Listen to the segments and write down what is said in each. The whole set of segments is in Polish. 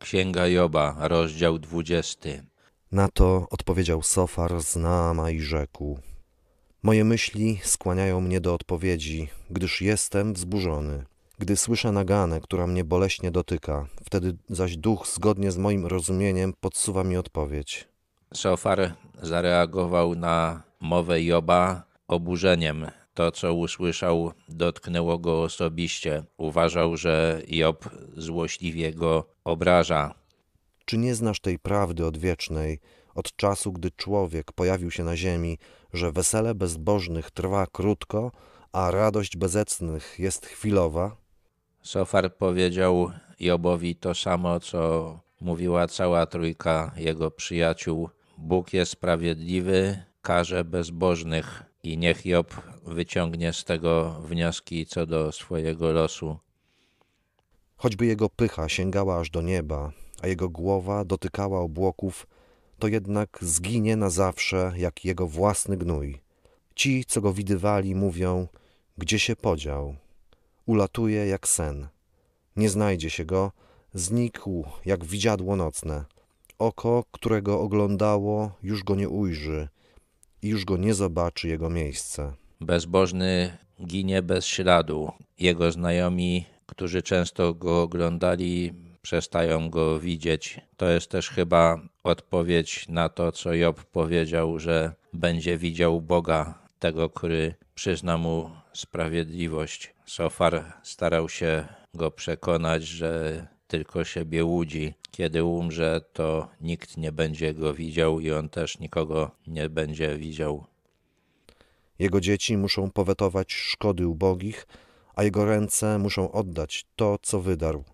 Księga Joba, rozdział 20. Na to odpowiedział Sofar z Naama i rzekł: Moje myśli skłaniają mnie do odpowiedzi, gdyż jestem wzburzony. Gdy słyszę naganę, która mnie boleśnie dotyka, wtedy zaś duch zgodnie z moim rozumieniem podsuwa mi odpowiedź. Sofar zareagował na mowę Joba oburzeniem. To, co usłyszał, dotknęło go osobiście. Uważał, że Job złośliwie go obraża. Czy nie znasz tej prawdy odwiecznej, od czasu, gdy człowiek pojawił się na ziemi, że wesele bezbożnych trwa krótko, a radość bezecnych jest chwilowa? Sofar powiedział Jobowi to samo, co mówiła cała trójka jego przyjaciół. Bóg jest sprawiedliwy, karze bezbożnych i niech Job wyciągnie z tego wnioski co do swojego losu. Choćby jego pycha sięgała aż do nieba, a jego głowa dotykała obłoków, to jednak zginie na zawsze jak jego własny gnój. Ci, co go widywali, mówią, gdzie się podział. Ulatuje jak sen. Nie znajdzie się go, znikł jak widziadło nocne. Oko, którego oglądało, już go nie ujrzy i już go nie zobaczy jego miejsce. Bezbożny ginie bez śladu. Jego znajomi, którzy często go oglądali, przestają go widzieć. To jest też chyba odpowiedź na to, co Job powiedział, że będzie widział Boga, tego, który przyzna mu sprawiedliwość. Sofar starał się go przekonać, że tylko siebie łudzi. Kiedy umrze, to nikt nie będzie go widział i on też nikogo nie będzie widział. Jego dzieci muszą powetować szkody ubogich, a jego ręce muszą oddać to, co wydarł.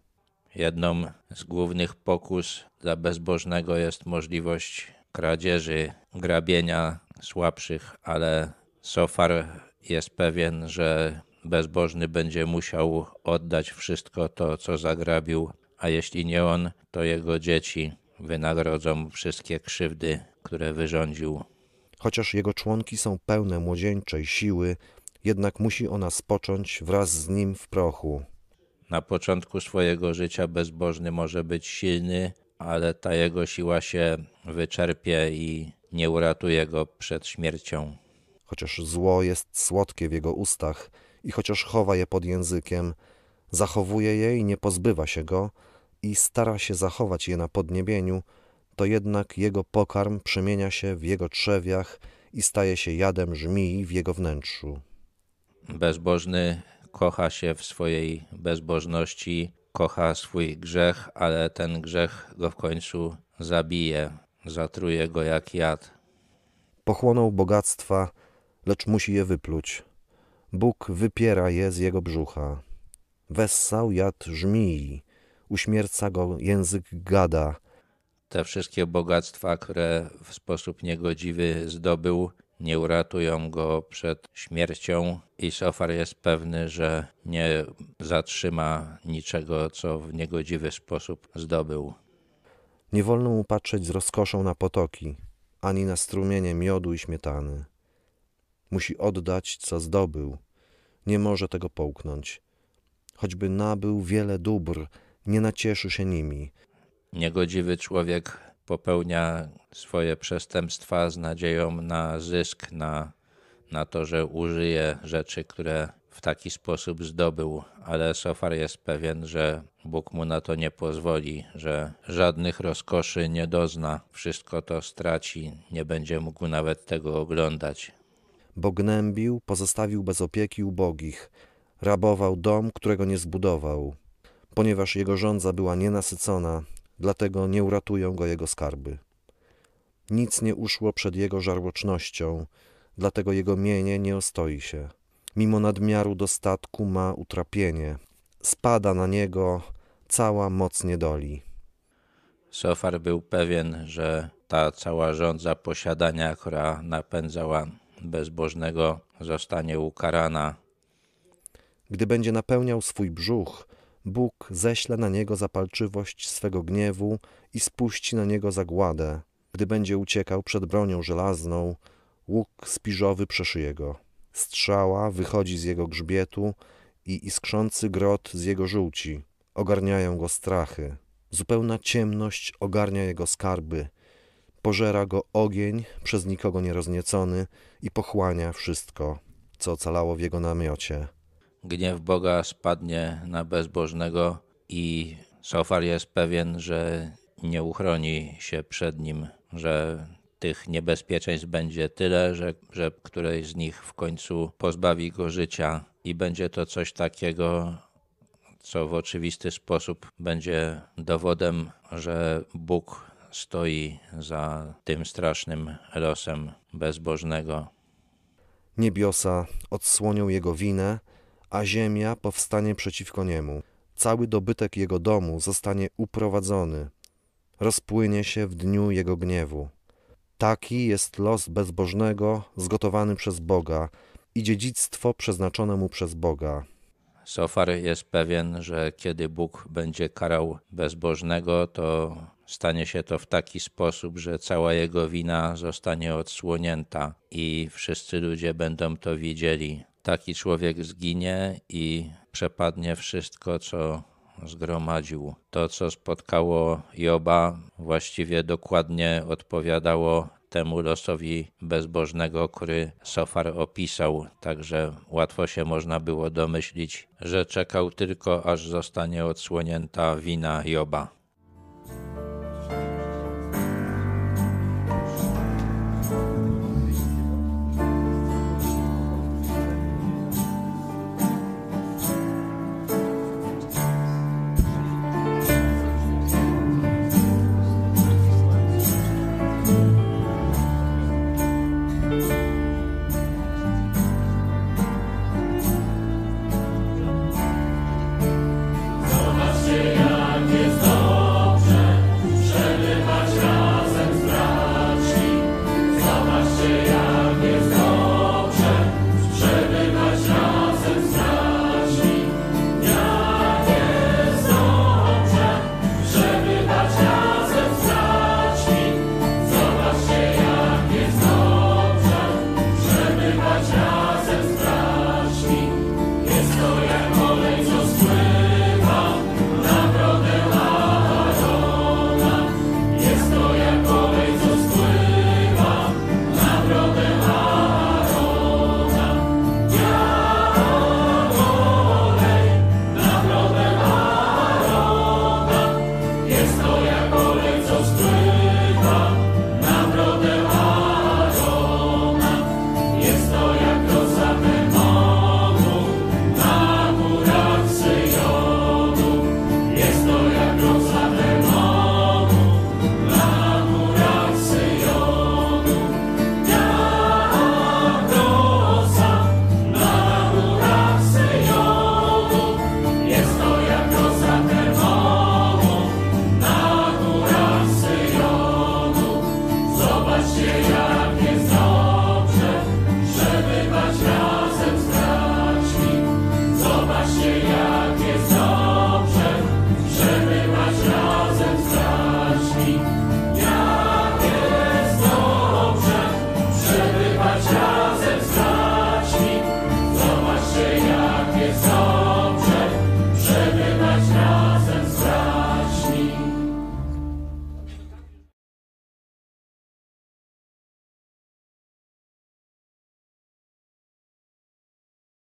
Jedną z głównych pokus dla bezbożnego jest możliwość kradzieży, grabienia słabszych, ale Sofar jest pewien, że bezbożny będzie musiał oddać wszystko to, co zagrabił, a jeśli nie on, to jego dzieci wynagrodzą wszystkie krzywdy, które wyrządził. Chociaż jego członki są pełne młodzieńczej siły, jednak musi ona spocząć wraz z nim w prochu. Na początku swojego życia bezbożny może być silny, ale ta jego siła się wyczerpie i nie uratuje go przed śmiercią. Chociaż zło jest słodkie w jego ustach i chociaż chowa je pod językiem, zachowuje je i nie pozbywa się go i stara się zachować je na podniebieniu, to jednak jego pokarm przemienia się w jego trzewiach i staje się jadem żmii w jego wnętrzu. Bezbożny kocha się w swojej bezbożności, kocha swój grzech, ale ten grzech go w końcu zabije, zatruje go jak jad. Pochłonął bogactwa, lecz musi je wypluć. Bóg wypiera je z jego brzucha. Wessał jad żmii, uśmierca go język gada. Te wszystkie bogactwa, które w sposób niegodziwy zdobył, nie uratują go przed śmiercią i Sofar jest pewny, że nie zatrzyma niczego, co w niegodziwy sposób zdobył. Nie wolno mu patrzeć z rozkoszą na potoki, ani na strumienie miodu i śmietany. Musi oddać, co zdobył. Nie może tego połknąć. Choćby nabył wiele dóbr, nie nacieszy się nimi. Niegodziwy człowiek popełnia swoje przestępstwa z nadzieją na zysk, na, na to, że użyje rzeczy, które w taki sposób zdobył, ale Sofar jest pewien, że Bóg mu na to nie pozwoli, że żadnych rozkoszy nie dozna, wszystko to straci, nie będzie mógł nawet tego oglądać. Bo gnębił, pozostawił bez opieki ubogich, rabował dom, którego nie zbudował. Ponieważ jego żądza była nienasycona, dlatego nie uratują go jego skarby. Nic nie uszło przed jego żarłocznością, dlatego jego mienie nie ostoi się. Mimo nadmiaru dostatku ma utrapienie, spada na niego cała moc niedoli. Sofar był pewien, że ta cała żądza posiadania, która napędzała bezbożnego, zostanie ukarana. Gdy będzie napełniał swój brzuch, Bóg ześle na niego zapalczywość swego gniewu i spuści na niego zagładę. Gdy będzie uciekał przed bronią żelazną, łuk spiżowy przeszyje go. Strzała wychodzi z jego grzbietu i iskrzący grot z jego żółci. Ogarniają go strachy. Zupełna ciemność ogarnia jego skarby. Pożera go ogień, przez nikogo nierozniecony i pochłania wszystko, co ocalało w jego namiocie. Gniew Boga spadnie na bezbożnego i Sofar jest pewien, że nie uchroni się przed nim, że tych niebezpieczeństw będzie tyle, że, że któreś z nich w końcu pozbawi go życia i będzie to coś takiego, co w oczywisty sposób będzie dowodem, że Bóg stoi za tym strasznym losem bezbożnego. Niebiosa odsłonią jego winę, a ziemia powstanie przeciwko niemu. Cały dobytek jego domu zostanie uprowadzony, rozpłynie się w dniu jego gniewu. Taki jest los bezbożnego zgotowany przez Boga i dziedzictwo przeznaczone mu przez Boga. Sofar jest pewien, że kiedy Bóg będzie karał bezbożnego, to stanie się to w taki sposób, że cała jego wina zostanie odsłonięta i wszyscy ludzie będą to widzieli. Taki człowiek zginie i przepadnie wszystko, co zgromadził. To, co spotkało Joba, właściwie dokładnie odpowiadało temu losowi bezbożnego, który Sofar opisał, także łatwo się można było domyślić, że czekał tylko, aż zostanie odsłonięta wina Joba.